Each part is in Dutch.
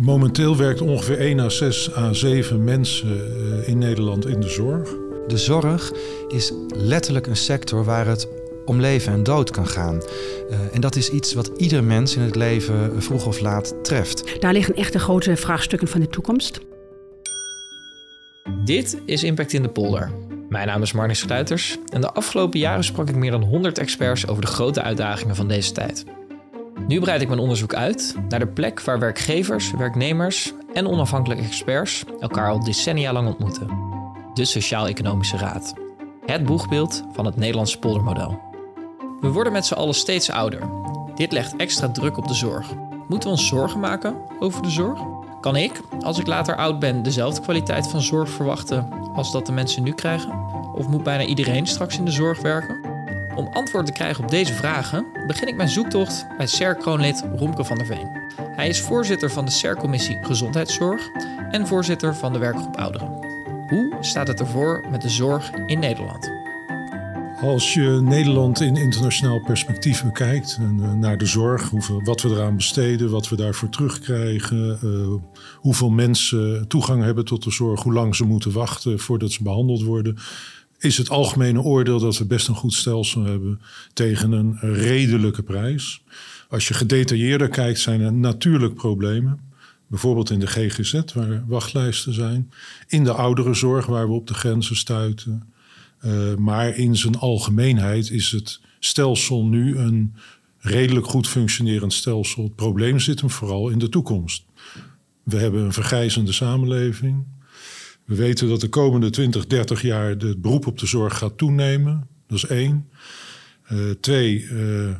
Momenteel werkt ongeveer 1 à 6 à 7 mensen eh, in Nederland in de zorg. De zorg is letterlijk een sector waar het om leven en dood kan gaan. Uh, en dat is iets wat ieder mens in het leven vroeg of laat treft. Daar liggen echt de grote vraagstukken van de toekomst. Dit is Impact in de Polder. Mijn naam is Marnix Sluiters en de afgelopen jaren sprak ik meer dan 100 experts over de grote uitdagingen van deze tijd. Nu breid ik mijn onderzoek uit naar de plek waar werkgevers, werknemers en onafhankelijke experts elkaar al decennia lang ontmoeten. De Sociaal-Economische Raad. Het boegbeeld van het Nederlandse poldermodel. We worden met z'n allen steeds ouder. Dit legt extra druk op de zorg. Moeten we ons zorgen maken over de zorg? Kan ik, als ik later oud ben, dezelfde kwaliteit van zorg verwachten als dat de mensen nu krijgen? Of moet bijna iedereen straks in de zorg werken? Om antwoord te krijgen op deze vragen begin ik mijn zoektocht bij CER-kroonlid Romke van der Veen. Hij is voorzitter van de CER-commissie Gezondheidszorg en voorzitter van de werkgroep Ouderen. Hoe staat het ervoor met de zorg in Nederland? Als je Nederland in internationaal perspectief bekijkt, eh, naar de zorg, hoeveel, wat we eraan besteden, wat we daarvoor terugkrijgen, uh, hoeveel mensen toegang hebben tot de zorg, hoe lang ze moeten wachten voordat ze behandeld worden, is het algemene oordeel dat we best een goed stelsel hebben tegen een redelijke prijs. Als je gedetailleerder kijkt, zijn er natuurlijk problemen. Bijvoorbeeld in de GGZ, waar wachtlijsten zijn. In de ouderenzorg, waar we op de grenzen stuiten. Uh, maar in zijn algemeenheid is het stelsel nu een redelijk goed functionerend stelsel. Het probleem zit hem vooral in de toekomst. We hebben een vergrijzende samenleving. We weten dat de komende 20, 30 jaar het beroep op de zorg gaat toenemen. Dat is één. Uh, twee, uh,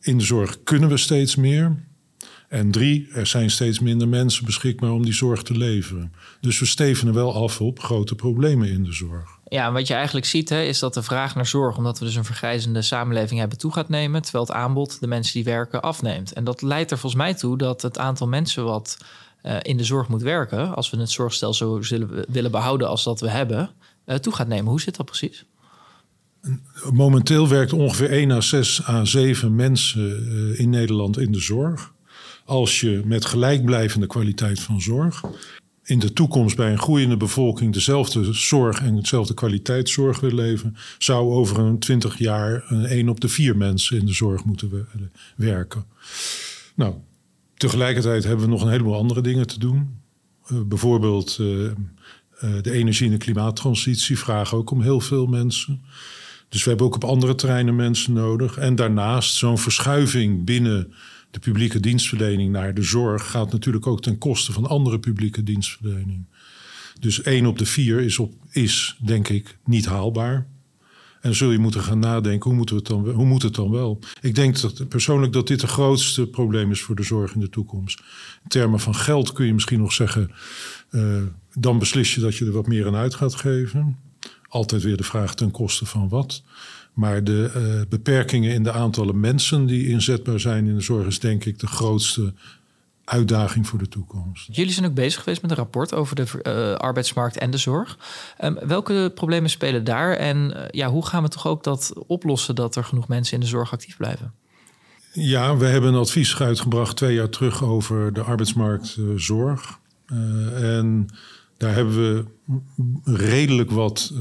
in de zorg kunnen we steeds meer. En drie, er zijn steeds minder mensen beschikbaar om die zorg te leveren. Dus we stevenen wel af op grote problemen in de zorg. Ja, wat je eigenlijk ziet hè, is dat de vraag naar zorg, omdat we dus een vergrijzende samenleving hebben, toe gaat nemen. Terwijl het aanbod, de mensen die werken, afneemt. En dat leidt er volgens mij toe dat het aantal mensen wat uh, in de zorg moet werken, als we het zorgstelsel zo zullen, willen behouden als dat we hebben, uh, toe gaat nemen. Hoe zit dat precies? Momenteel werkt ongeveer 1 à 6 à 7 mensen uh, in Nederland in de zorg. Als je met gelijkblijvende kwaliteit van zorg in de toekomst bij een groeiende bevolking dezelfde zorg en dezelfde kwaliteitszorg wil leven, zou over een 20 jaar een 1 op de 4 mensen in de zorg moeten werken. Nou, Tegelijkertijd hebben we nog een heleboel andere dingen te doen. Uh, bijvoorbeeld uh, uh, de energie- en de klimaattransitie vragen ook om heel veel mensen. Dus we hebben ook op andere terreinen mensen nodig. En daarnaast zo'n verschuiving binnen de publieke dienstverlening naar de zorg gaat natuurlijk ook ten koste van andere publieke dienstverlening. Dus één op de vier is, op, is denk ik niet haalbaar. En zul je moeten gaan nadenken, hoe, moeten we het dan, hoe moet het dan wel? Ik denk dat, persoonlijk dat dit het grootste probleem is voor de zorg in de toekomst. In termen van geld kun je misschien nog zeggen, uh, dan beslis je dat je er wat meer aan uit gaat geven. Altijd weer de vraag ten koste van wat. Maar de uh, beperkingen in de aantallen mensen die inzetbaar zijn in de zorg is denk ik de grootste uitdaging voor de toekomst. Jullie zijn ook bezig geweest met een rapport over de uh, arbeidsmarkt en de zorg. Um, welke problemen spelen daar en uh, ja, hoe gaan we toch ook dat oplossen dat er genoeg mensen in de zorg actief blijven? Ja, we hebben een advies uitgebracht twee jaar terug over de arbeidsmarktzorg. Uh, en daar hebben we redelijk wat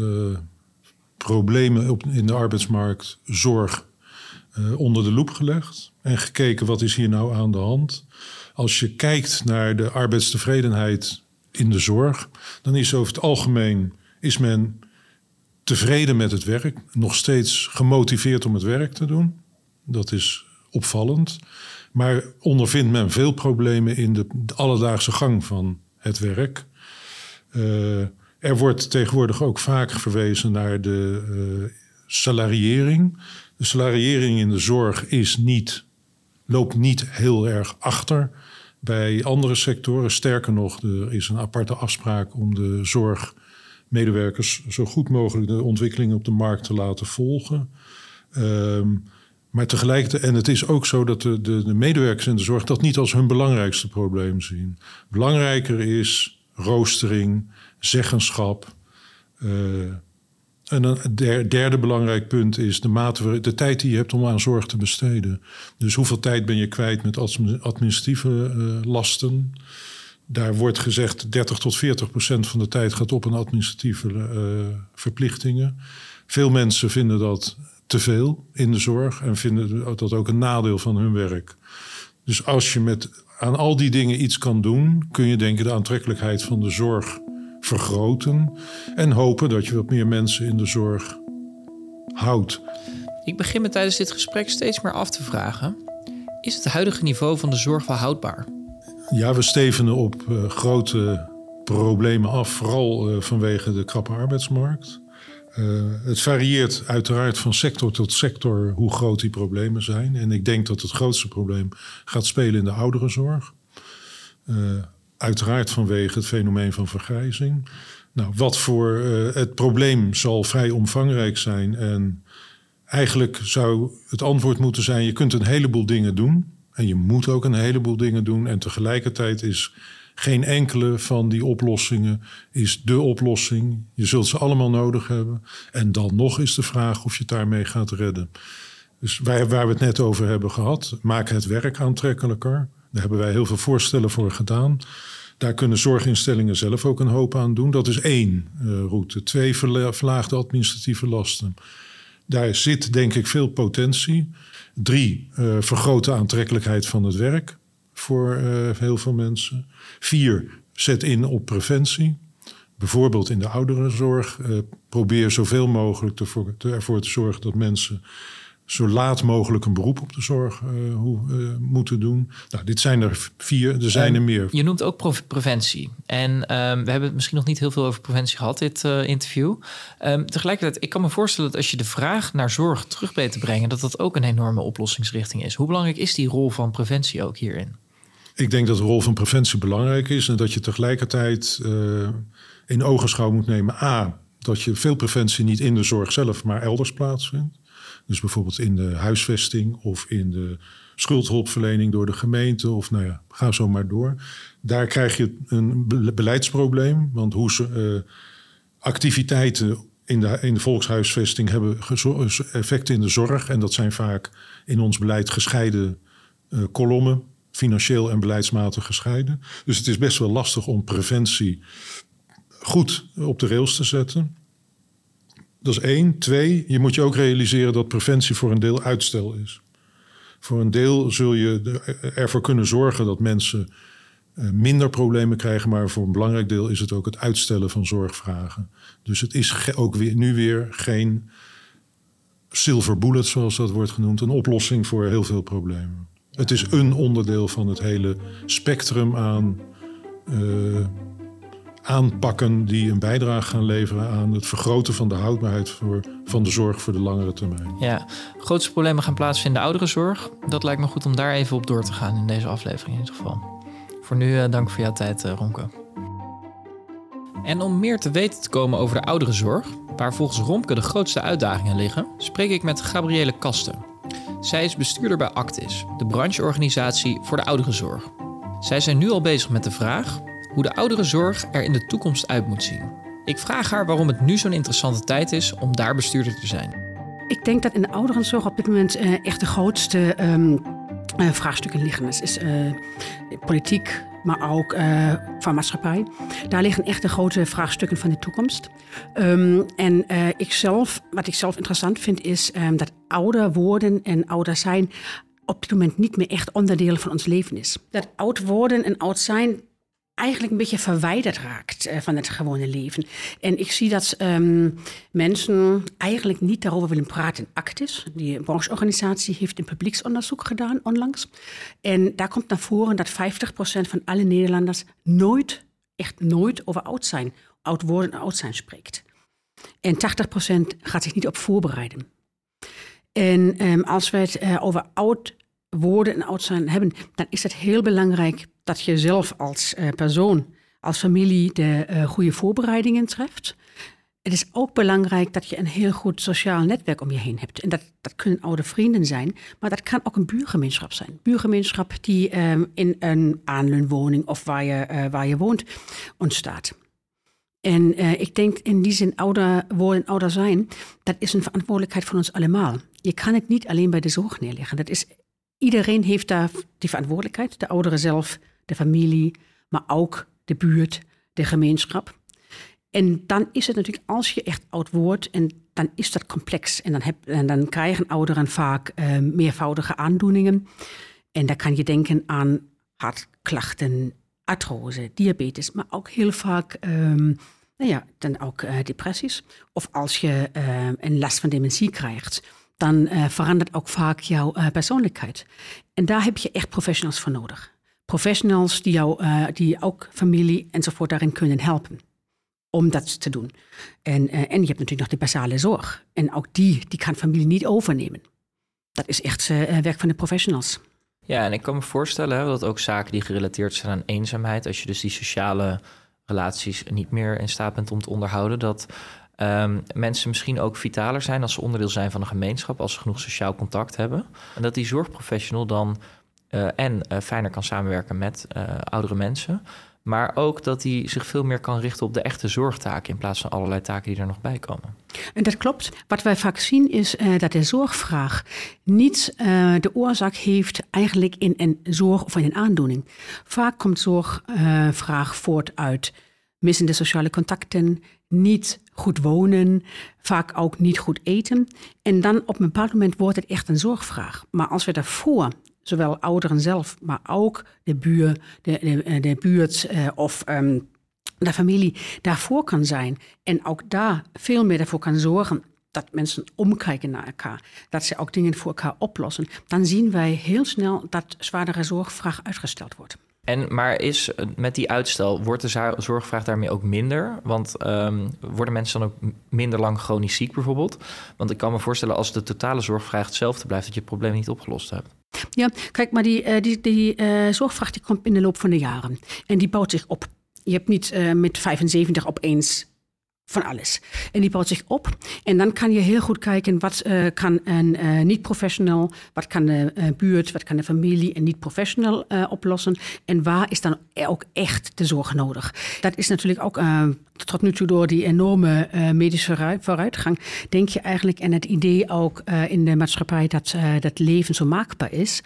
problemen op, in de arbeidsmarktzorg onder de loep gelegd. En gekeken wat is hier nou aan de hand. Als je kijkt naar de arbeidstevredenheid in de zorg, dan is over het algemeen is men tevreden met het werk, nog steeds gemotiveerd om het werk te doen. Dat is opvallend. Maar ondervindt men veel problemen in de, alledaagse gang van het werk. Uh, er wordt tegenwoordig ook vaak verwezen naar de uh, salariering. De salariering in de zorg is niet, loopt niet heel erg achter bij andere sectoren. Sterker nog, er is een aparte afspraak om de zorgmedewerkers zo goed mogelijk de ontwikkelingen op de markt te laten volgen. Um, maar tegelijkertijd, en het is ook zo dat de, de, de, medewerkers in de zorg dat niet als hun belangrijkste probleem zien. Belangrijker is roostering, zeggenschap. Uh, en een derde belangrijk punt is de, mate, de tijd die je hebt om aan zorg te besteden. Dus hoeveel tijd ben je kwijt met administratieve uh, lasten? Daar wordt gezegd 30 tot 40 procent van de tijd gaat op aan administratieve uh, verplichtingen. Veel mensen vinden dat te veel in de zorg en vinden dat ook een nadeel van hun werk. Dus als je met aan al die dingen iets kan doen, kun je denken de aantrekkelijkheid van de zorg vergroten en hopen dat je wat meer mensen in de zorg houdt. Ik begin me tijdens dit gesprek steeds meer af te vragen: is het huidige niveau van de zorg wel houdbaar? Ja, we stevenen op uh, grote problemen af, vooral uh, vanwege de krappe arbeidsmarkt. Uh, het varieert uiteraard van sector tot sector hoe groot die problemen zijn. En ik denk dat het grootste probleem gaat spelen in de ouderenzorg. Uiteraard vanwege het fenomeen van vergrijzing. Nou, wat voor uh, het probleem zal vrij omvangrijk zijn. En eigenlijk zou het antwoord moeten zijn: je kunt een heleboel dingen doen. En je moet ook een heleboel dingen doen. En tegelijkertijd is geen enkele van die oplossingen is de oplossing. Je zult ze allemaal nodig hebben. En dan nog is de vraag of je het daarmee gaat redden. Dus wij, waar we het net over hebben gehad, maak het werk aantrekkelijker. Daar hebben wij heel veel voorstellen voor gedaan. Daar kunnen zorginstellingen zelf ook een hoop aan doen. Dat is één uh, route. Twee, verlaagde administratieve lasten. Daar zit denk ik veel potentie. Drie, uh, vergrote aantrekkelijkheid van het werk voor uh, heel veel mensen. Vier, zet in op preventie. Bijvoorbeeld in de ouderenzorg. Uh, probeer zoveel mogelijk te, ervoor te zorgen dat mensen zo laat mogelijk een beroep op de zorg uh, hoe, uh, moeten doen. Nou, dit zijn er vier, er zijn er meer. Je noemt ook preventie. En um, we hebben het misschien nog niet heel veel over preventie gehad, dit uh, interview. Um, tegelijkertijd, ik kan me voorstellen dat als je de vraag naar zorg terug weet te brengen, dat dat ook een enorme oplossingsrichting is. Hoe belangrijk is die rol van preventie ook hierin? Ik denk dat de rol van preventie belangrijk is en dat je tegelijkertijd in ogenschouw moet nemen. A, dat je veel preventie niet in de zorg zelf, maar elders plaatsvindt. Dus bijvoorbeeld in de huisvesting of in de schuldhulpverlening door de gemeente. Of nou ja, ga zo maar door. Daar krijg je een beleidsprobleem. Want hoe ze, uh, activiteiten in de, in de volkshuisvesting hebben effecten in de zorg. En dat zijn vaak in ons beleid gescheiden uh, kolommen financieel en beleidsmatig gescheiden. Dus het is best wel lastig om preventie goed op de rails te zetten. Dat is één. Twee, je moet je ook realiseren dat preventie voor een deel uitstel is. Voor een deel zul je ervoor kunnen zorgen dat mensen eh, minder problemen krijgen, maar voor een belangrijk deel is het ook het uitstellen van zorgvragen. Dus het is ook weer, nu weer geen silver bullet, zoals dat wordt genoemd, een oplossing voor heel veel problemen. Het is een onderdeel van het hele spectrum aan uh, aanpakken die een bijdrage gaan leveren aan het vergroten van de houdbaarheid voor, van de zorg voor de langere termijn. Ja, grootste problemen gaan plaatsvinden in de ouderenzorg. Dat lijkt me goed om daar even op door te gaan in deze aflevering in ieder geval. Voor nu uh, dank voor jouw tijd, uh, Ronke. En om meer te weten te komen over de ouderenzorg, waar volgens Romke de grootste uitdagingen liggen, spreek ik met Gabriele Kasten. Zij is bestuurder bij Actis, de brancheorganisatie voor de ouderenzorg. Zij zijn nu al bezig met de vraag hoe de ouderenzorg er in de toekomst uit moet zien. Ik vraag haar waarom het nu zo'n interessante tijd is om daar bestuurder te zijn. Ik denk dat in de ouderenzorg op dit moment uh, echt de grootste um, uh, vraagstukken liggen. Het is uh, politiek, maar ook uh, van maatschappij. Daar liggen echt de grote vraagstukken van de toekomst. Um, en uh, ik zelf, wat ik zelf interessant vind, is um, dat ouder worden en ouder zijn op dit moment niet meer echt onderdeel van ons leven is. Dat oud worden en oud zijn eigenlijk een beetje verwijderd raakt uh, van het gewone leven. En ik zie dat um, mensen eigenlijk niet daarover willen praten. Actis, die brancheorganisatie, heeft een publieksonderzoek gedaan onlangs. En daar komt naar voren dat 50% van alle Nederlanders nooit, echt nooit over oud zijn, oud worden en oud zijn spreekt. En 80% gaat zich niet op voorbereiden. En um, als we het uh, over oud worden en oud zijn hebben, dan is het heel belangrijk dat je zelf als uh, persoon, als familie de uh, goede voorbereidingen treft. Het is ook belangrijk dat je een heel goed sociaal netwerk om je heen hebt. En dat, dat kunnen oude vrienden zijn, maar dat kan ook een buurgemeenschap zijn. Buurgemeenschap die um, in een aanleunwoning of waar je, uh, waar je woont ontstaat. En ik denk in die zin ouder worden, ouder zijn, dat is een verantwoordelijkheid van ons allemaal. Je kan het niet alleen bij de zorg neerleggen. Dat is, iedereen heeft daar die verantwoordelijkheid. De ouderen zelf, de familie, maar ook de buurt, de gemeenschap. En dan is het natuurlijk, als je echt oud wordt, en dan is dat complex. En dan, heb, en dan krijgen ouderen vaak uh, meervoudige aandoeningen. En dan kan je denken aan hartklachten, artrose, diabetes, maar ook heel vaak um, nou ja, dan ook uh, depressies. Of als je uh, een last van dementie krijgt, dan uh, verandert ook vaak jouw persoonlijkheid. En daar heb je echt professionals voor nodig. Professionals die, jou, die ook familie enzovoort daarin kunnen helpen om dat te doen. En, en je hebt natuurlijk nog de basale zorg. En ook die, die kan familie niet overnemen. Dat is echt werk van de professionals. Ja, en ik kan me voorstellen dat ook zaken die gerelateerd zijn aan eenzaamheid, als je dus die sociale relaties niet meer in staat bent om te onderhouden, dat um, mensen misschien ook vitaler zijn als ze onderdeel zijn van een gemeenschap, als ze genoeg sociaal contact hebben. En dat die zorgprofessional dan uh, en uh, fijner kan samenwerken met uh, oudere mensen. Maar ook dat hij zich veel meer kan richten op de echte zorgtaken in plaats van allerlei taken die er nog bij komen. En dat klopt. Wat wij vaak zien is dat de zorgvraag niet de oorzaak heeft eigenlijk in een zorg of in een aandoening. Vaak komt zorgvraag voort uit missende sociale contacten, niet goed wonen, vaak ook niet goed eten. En dan op een bepaald moment wordt het echt een zorgvraag. Maar als we daarvoor zowel ouderen zelf, maar ook de, buur, de, de, de buurt uh, of um, de familie daarvoor kan zijn. En ook daar veel meer ervoor kan zorgen dat mensen omkijken naar elkaar. Dat ze ook dingen voor elkaar oplossen. Dan zien wij heel snel dat zwaardere zorgvraag uitgesteld wordt. En maar is met die uitstel, wordt de zorgvraag daarmee ook minder? Want um, worden mensen dan ook minder lang chronisch ziek bijvoorbeeld? Want ik kan me voorstellen als de totale zorgvraag hetzelfde blijft, dat je het probleem niet opgelost hebt. Ja, kijk, maar die, uh, die, die uh, zorgvraag die komt in de loop van de jaren. En die bouwt zich op. Je hebt niet met 75 opeens van alles. En die bouwt zich op. En dan kan je heel goed kijken wat uh, kan een uh, niet-professional, wat kan de uh, buurt, wat kan de familie een niet-professional oplossen. En waar is dan ook echt de zorg nodig? Dat is natuurlijk ook tot nu toe door die enorme medische vooruitgang, denk je eigenlijk en het idee ook in de maatschappij dat dat leven zo maakbaar is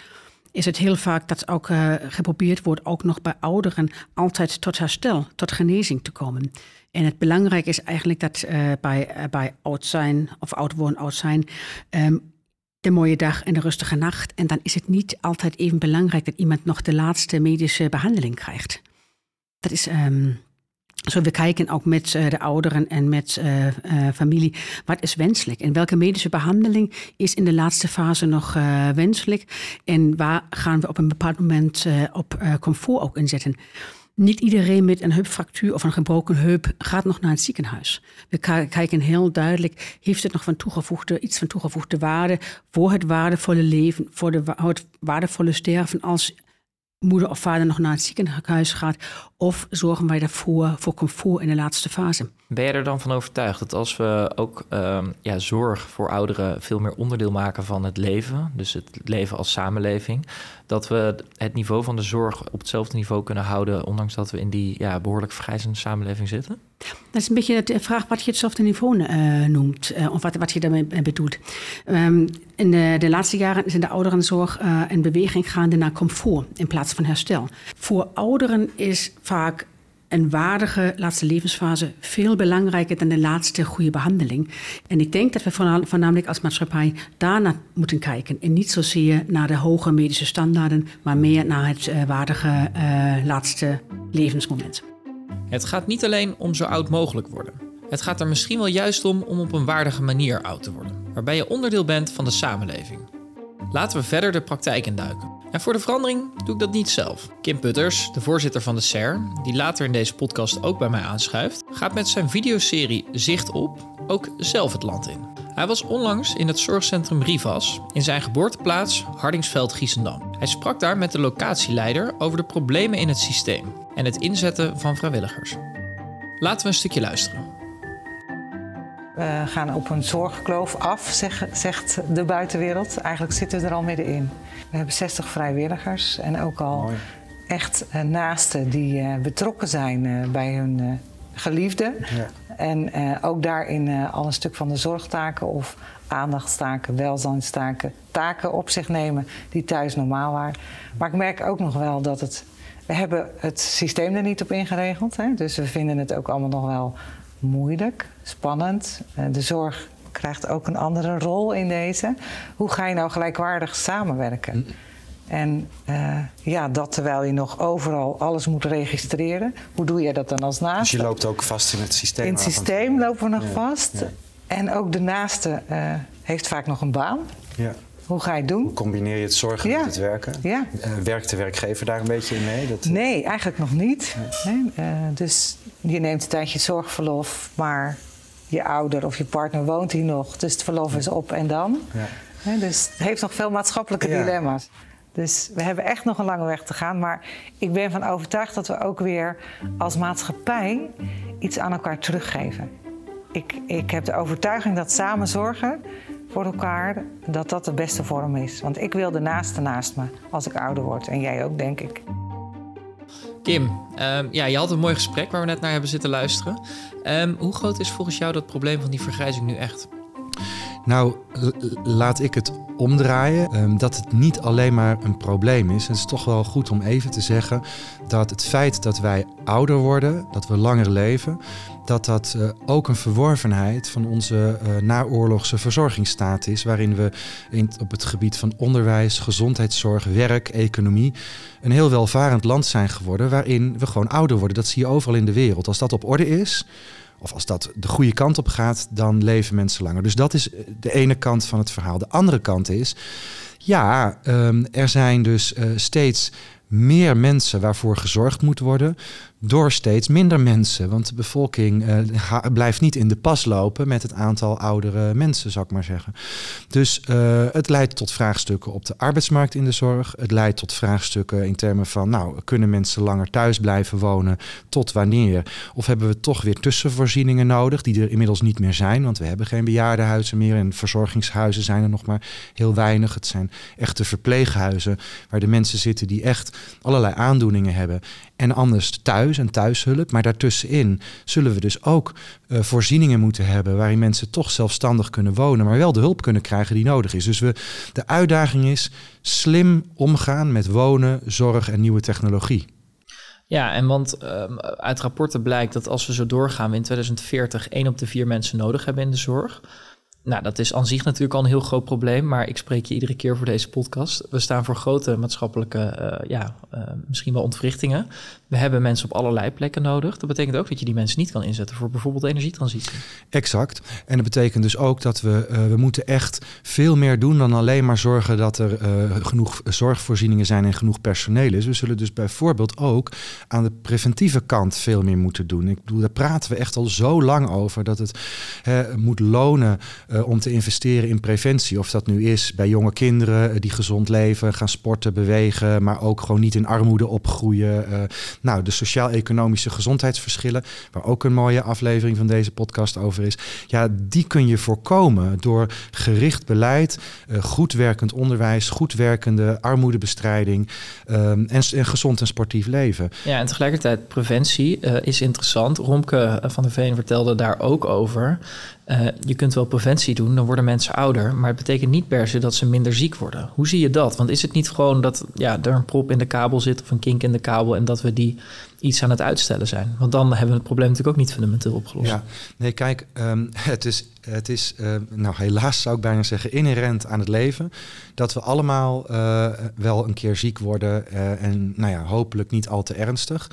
is het heel vaak dat ook geprobeerd wordt, ook nog bij ouderen, altijd tot herstel, tot genezing te komen. En het belangrijke is eigenlijk dat uh, bij, uh, bij oud zijn of oud worden, oud zijn, um, de mooie dag en de rustige nacht. En dan is het niet altijd even belangrijk dat iemand nog de laatste medische behandeling krijgt. Dat is. Um, zo, we kijken ook met uh, de ouderen en met uh, familie. Wat is wenselijk? En welke medische behandeling is in de laatste fase nog wenselijk? En waar gaan we op een bepaald moment op comfort ook inzetten? Niet iedereen met een heupfractuur of een gebroken heup gaat nog naar het ziekenhuis. We kijken heel duidelijk, heeft het nog van toegevoegde, iets van toegevoegde waarde voor het waardevolle leven, voor de, het waardevolle sterven als moeder of vader nog naar het ziekenhuis gaat? Of zorgen wij daarvoor voor comfort in de laatste fase? Ben je er dan van overtuigd dat als we ook uh, ja, zorg voor ouderen veel meer onderdeel maken van het leven, dus het leven als samenleving, dat we het niveau van de zorg op hetzelfde niveau kunnen houden, ondanks dat we in die ja, behoorlijk vergrijzende samenleving zitten? Dat is een beetje de vraag wat je hetzelfde niveau uh, noemt, uh, of wat, wat je daarmee bedoelt. Um, in de, de, laatste jaren is in de ouderenzorg uh, een beweging gaande naar comfort in plaats van herstel. Voor ouderen is vaak een waardige laatste levensfase veel belangrijker dan de laatste goede behandeling. En ik denk dat we voornamelijk als maatschappij daarna moeten kijken. En niet zozeer naar de hoge medische standaarden, maar meer naar het uh, waardige uh, laatste levensmoment. Het gaat niet alleen om zo oud mogelijk worden. Het gaat er misschien wel juist om om op een waardige manier oud te worden, waarbij je onderdeel bent van de samenleving. Laten we verder de praktijk induiken. En voor de verandering doe ik dat niet zelf. Kim Putters, de voorzitter van de SER, die later in deze podcast ook bij mij aanschuift, gaat met zijn videoserie Zicht op ook zelf het land in. Hij was onlangs in het zorgcentrum Rivas in zijn geboorteplaats Hardingsveld-Giessendam. Hij sprak daar met de locatieleider over de problemen in het systeem en het inzetten van vrijwilligers. Laten we een stukje luisteren. We gaan op een zorgkloof af, zegt de buitenwereld. Eigenlijk zitten we er al middenin. We hebben 60 vrijwilligers en ook al Mooi. echt uh, naasten die uh, betrokken zijn bij hun geliefden. Ja. En ook daarin al een stuk van de zorgtaken of aandachtstaken, welzijnstaken, taken op zich nemen die thuis normaal waren. Maar ik merk ook nog wel dat het We hebben het systeem er niet op ingeregeld. Hè? Dus we vinden het ook allemaal nog wel moeilijk, spannend. Eh, de zorg krijgt ook een andere rol in deze. Hoe ga je nou gelijkwaardig samenwerken? Mm. En uh, ja, dat terwijl je nog overal alles moet registreren. Hoe doe je dat dan als naaste? Dus je loopt ook vast in het systeem? In het systeem lopen we nog vast. En ook de naaste uh, heeft vaak nog een baan. Ja. Hoe ga je het doen? Hoe combineer je het zorgen met het werken? Ja. Uh, werkt de werkgever daar een beetje in mee? Dat... Nee, eigenlijk nog niet. Nee. dus je neemt een tijdje zorgverlof, maar je ouder of je partner woont hier nog. Dus het verlof is op en dan. Ja. dus het heeft nog veel maatschappelijke dilemma's. Dus we hebben echt nog een lange weg te gaan. Maar ik ben van overtuigd dat we ook weer als maatschappij iets aan elkaar teruggeven. Ik, ik heb de overtuiging dat samen zorgen voor elkaar, dat dat de beste vorm is. Want ik wil de naaste naast me als ik ouder word. En jij ook, denk ik. Kim, ehm, ja, je had een mooi gesprek waar we net naar hebben zitten luisteren. Um, hoe groot is volgens jou dat probleem van die vergrijzing nu echt? Nou, laat ik het omdraaien. Um, dat het niet alleen maar een probleem is. Het is toch wel goed om even te zeggen dat het feit dat wij ouder worden, dat we langer leven, dat dat uh, ook een verworvenheid van onze uh, naoorlogse verzorgingsstaat is, waarin we in, op het gebied van onderwijs, gezondheidszorg, werk, economie een heel welvarend land zijn geworden, waarin we gewoon ouder worden. Dat zie je overal in de wereld. Als dat op orde is, of als dat de goede kant op gaat, dan leven mensen langer. Dus dat is de ene kant van het verhaal. De andere kant is, ja, um, er zijn dus uh, steeds meer mensen waarvoor gezorgd moet worden door steeds minder mensen. Want de bevolking uh, blijft niet in de pas lopen met het aantal oudere mensen, zou ik maar zeggen. Dus uh, het leidt tot vraagstukken op de arbeidsmarkt in de zorg. Het leidt tot vraagstukken in termen van, nou, kunnen mensen langer thuis blijven wonen? Tot wanneer? Of hebben we toch weer tussenvoorzieningen nodig, die er inmiddels niet meer zijn? Want we hebben geen bejaardenhuizen meer en verzorgingshuizen zijn er nog maar heel weinig. Het zijn echte verpleeghuizen waar de mensen zitten die echt allerlei aandoeningen hebben en anders thuis en thuishulp. Maar daartussenin zullen we dus ook uh, voorzieningen moeten hebben waarin mensen toch zelfstandig kunnen wonen, maar wel de hulp kunnen krijgen die nodig is. Dus we, de uitdaging is slim omgaan met wonen, zorg en nieuwe technologie. Ja, en want um, uit rapporten blijkt dat als we zo doorgaan, we in 2040 één op de vier mensen nodig hebben in de zorg. Nou, dat is aan zich natuurlijk al een heel groot probleem, maar ik spreek je iedere keer voor deze podcast. We staan voor grote maatschappelijke, uh, ja, uh, misschien wel ontwrichtingen. We hebben mensen op allerlei plekken nodig. Dat betekent ook dat je die mensen niet kan inzetten voor bijvoorbeeld energietransitie. Exact. En dat betekent dus ook dat we, uh, we moeten echt veel meer doen dan alleen maar zorgen dat er genoeg zorgvoorzieningen zijn en genoeg personeel is. We zullen dus bijvoorbeeld ook aan de preventieve kant veel meer moeten doen. Ik bedoel, daar praten we echt al zo lang over dat het moet lonen uh, om te investeren in preventie. Of dat nu is bij jonge kinderen die gezond leven, gaan sporten, bewegen, maar ook gewoon niet in armoede opgroeien. Nou, de sociaal-economische gezondheidsverschillen, waar ook een mooie aflevering van deze podcast over is. Ja, die kun je voorkomen door gericht beleid, goed werkend onderwijs, goed werkende armoedebestrijding en, en, gezond en sportief leven. Ja, en tegelijkertijd preventie is interessant. Romke van der Veen vertelde daar ook over. Uh, je kunt wel preventie doen, dan worden mensen ouder. Maar het betekent niet per se dat ze minder ziek worden. Hoe zie je dat? Want is het niet gewoon dat ja, er een prop in de kabel zit of een kink in de kabel en dat we die iets aan het uitstellen zijn? Want dan hebben we het probleem natuurlijk ook niet fundamenteel opgelost. Ja, nee, kijk, um, het is, het is uh, nou helaas zou ik bijna zeggen, inherent aan het leven dat we allemaal uh, wel een keer ziek worden uh, en nou ja, hopelijk niet al te ernstig.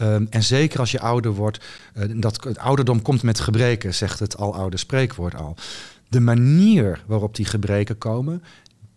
Um, en zeker als je ouder wordt, dat het ouderdom komt met gebreken, zegt het al oude spreekwoord al. De manier waarop die gebreken komen,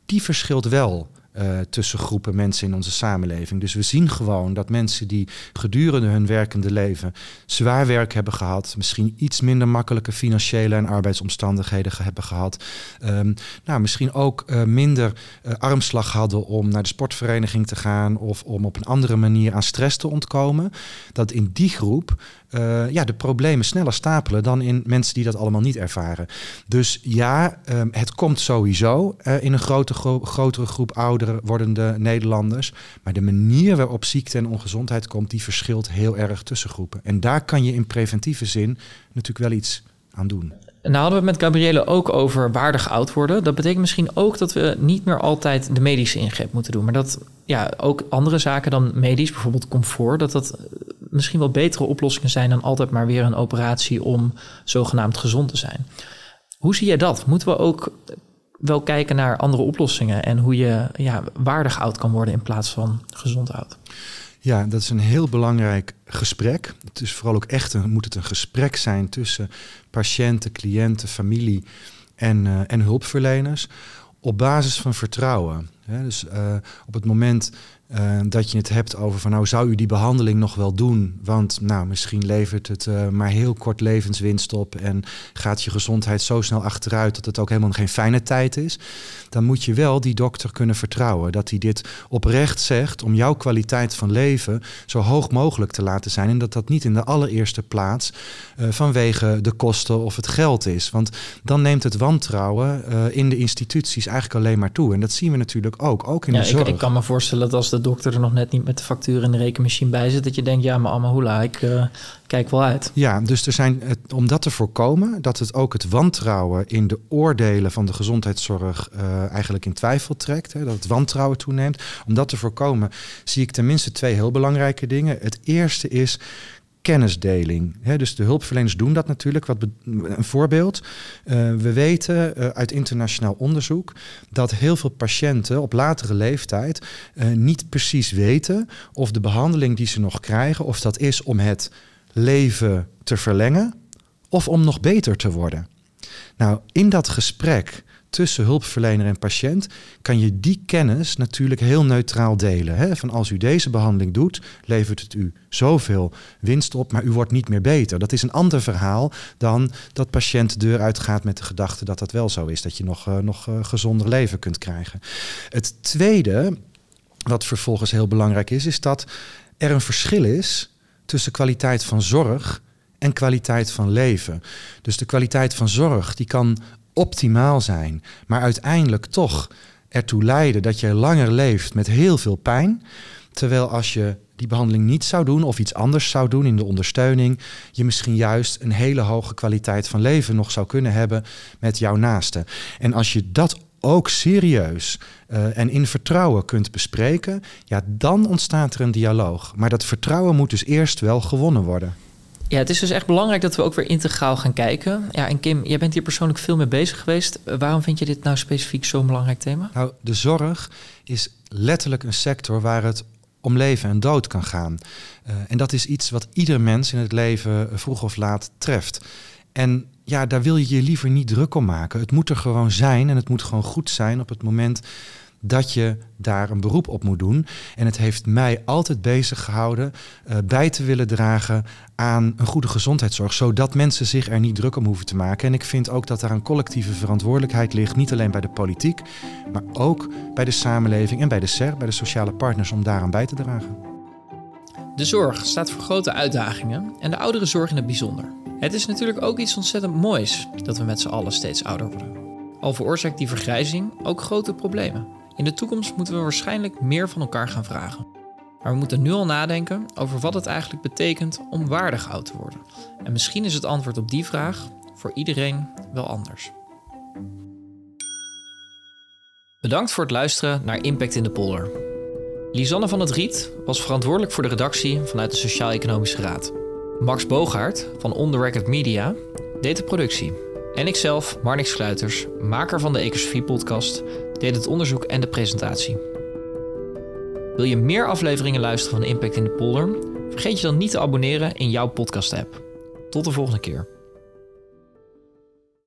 die verschilt wel uh, tussen groepen mensen in onze samenleving. Dus we zien gewoon dat mensen die gedurende hun werkende leven zwaar werk hebben gehad, misschien iets minder makkelijke financiële en arbeidsomstandigheden hebben gehad, um, nou, misschien ook uh, minder uh, armslag hadden om naar de sportvereniging te gaan of om op een andere manier aan stress te ontkomen, dat in die groep uh, ja, de problemen sneller stapelen dan in mensen die dat allemaal niet ervaren. Dus ja, um, het komt sowieso uh, in een grote, gro grotere groep ouder wordende Nederlanders. Maar de manier waarop ziekte en ongezondheid komt, die verschilt heel erg tussen groepen. En daar kan je in preventieve zin natuurlijk wel iets aan doen. Nou hadden we het met Gabriele ook over waardig oud worden. Dat betekent misschien ook dat we niet meer altijd de medische ingreep moeten doen. Maar dat ja, ook andere zaken dan medisch, bijvoorbeeld comfort, dat dat misschien wel betere oplossingen zijn dan altijd maar weer een operatie om zogenaamd gezond te zijn. Hoe zie jij dat? Moeten we ook wel kijken naar andere oplossingen en hoe je ja, waardig oud kan worden in plaats van gezond oud? Ja, dat is een heel belangrijk gesprek. Het is vooral ook echt een, moet het een gesprek zijn tussen patiënten, cliënten, familie en, uh, en hulpverleners op basis van vertrouwen. dus uh, op het moment uh, dat je het hebt over van nou zou u die behandeling nog wel doen, want nou misschien levert het uh, maar heel kort levenswinst op en gaat je gezondheid zo snel achteruit dat het ook helemaal geen fijne tijd is, dan moet je wel die dokter kunnen vertrouwen dat hij dit oprecht zegt om jouw kwaliteit van leven zo hoog mogelijk te laten zijn en dat dat niet in de allereerste plaats uh, vanwege de kosten of het geld is, want dan neemt het wantrouwen in de instituties eigenlijk alleen maar toe en dat zien we natuurlijk ook, ook in ja, de zorg. Ik, ik kan me voorstellen dat als de dokter er nog net niet met de factuur in de rekenmachine bij zit, dat je denkt, ja, maar allemaal hoela, ik uh, kijk wel uit. Ja, dus er zijn, om dat te voorkomen, dat het ook het wantrouwen in de oordelen van de gezondheidszorg uh, eigenlijk in twijfel trekt, hè, dat het wantrouwen toeneemt, om dat te voorkomen, zie ik tenminste twee heel belangrijke dingen. Het eerste is kennisdeling. dus de hulpverleners doen dat natuurlijk. Wat een voorbeeld. Uh, we weten uh, uit internationaal onderzoek dat heel veel patiënten op latere leeftijd uh, niet precies weten of de behandeling die ze nog krijgen, of dat is om het leven te verlengen of om nog beter te worden. Nou, in dat gesprek tussen hulpverlener en patiënt, kan je die kennis natuurlijk heel neutraal delen. Hè? Van als u deze behandeling doet, levert het u zoveel winst op, maar u wordt niet meer beter. Dat is een ander verhaal dan dat patiënt de deur uitgaat met de gedachte dat dat wel zo is, dat je nog, uh, nog uh, gezonder leven kunt krijgen. Het tweede, wat vervolgens heel belangrijk is, is dat er een verschil is tussen kwaliteit van zorg en kwaliteit van leven. Dus de kwaliteit van zorg die kan optimaal zijn, maar uiteindelijk toch ertoe leiden dat je langer leeft met heel veel pijn. Terwijl als je die behandeling niet zou doen of iets anders zou doen in de ondersteuning, je misschien juist een hele hoge kwaliteit van leven nog zou kunnen hebben met jouw naaste. En als je dat ook serieus uh, en in vertrouwen kunt bespreken, ja, dan ontstaat er een dialoog. Maar dat vertrouwen moet dus eerst wel gewonnen worden. Ja, het is dus echt belangrijk dat we ook weer integraal gaan kijken. Ja, en Kim, jij bent hier persoonlijk veel mee bezig geweest. Waarom vind je dit nou specifiek zo'n belangrijk thema? Nou, de zorg is letterlijk een sector waar het om leven en dood kan gaan. Uh, en dat is iets wat ieder mens in het leven vroeg of laat treft. En ja, daar wil je je liever niet druk om maken. Het moet er gewoon zijn en het moet gewoon goed zijn op het moment dat je daar een beroep op moet doen. En het heeft mij altijd bezig gehouden uh, bij te willen dragen aan een goede gezondheidszorg, zodat mensen zich er niet druk om hoeven te maken. En ik vind ook dat daar een collectieve verantwoordelijkheid ligt, niet alleen bij de politiek, maar ook bij de samenleving en bij de SER, bij de sociale partners, om daaraan bij te dragen. De zorg staat voor grote uitdagingen en de ouderenzorg in het bijzonder. Het is natuurlijk ook iets ontzettend moois dat we met z'n allen steeds ouder worden. Al veroorzaakt die vergrijzing ook grote problemen. In de toekomst moeten we waarschijnlijk meer van elkaar gaan vragen. Maar we moeten nu al nadenken over wat het eigenlijk betekent om waardig oud te worden. En misschien is het antwoord op die vraag voor iedereen wel anders. Bedankt voor het luisteren naar Impact in de Polder. Lisanne van het Riet was verantwoordelijk voor de redactie vanuit de Sociaal-Economische Raad. Max Boogaard van On The Record Media deed de productie. En ikzelf, Marnix Sluiters, maker van de Ecosofie-podcast, deed het onderzoek en de presentatie. Wil je meer afleveringen luisteren van Impact in de Polder? Vergeet je dan niet te abonneren in jouw podcast-app. Tot de volgende keer.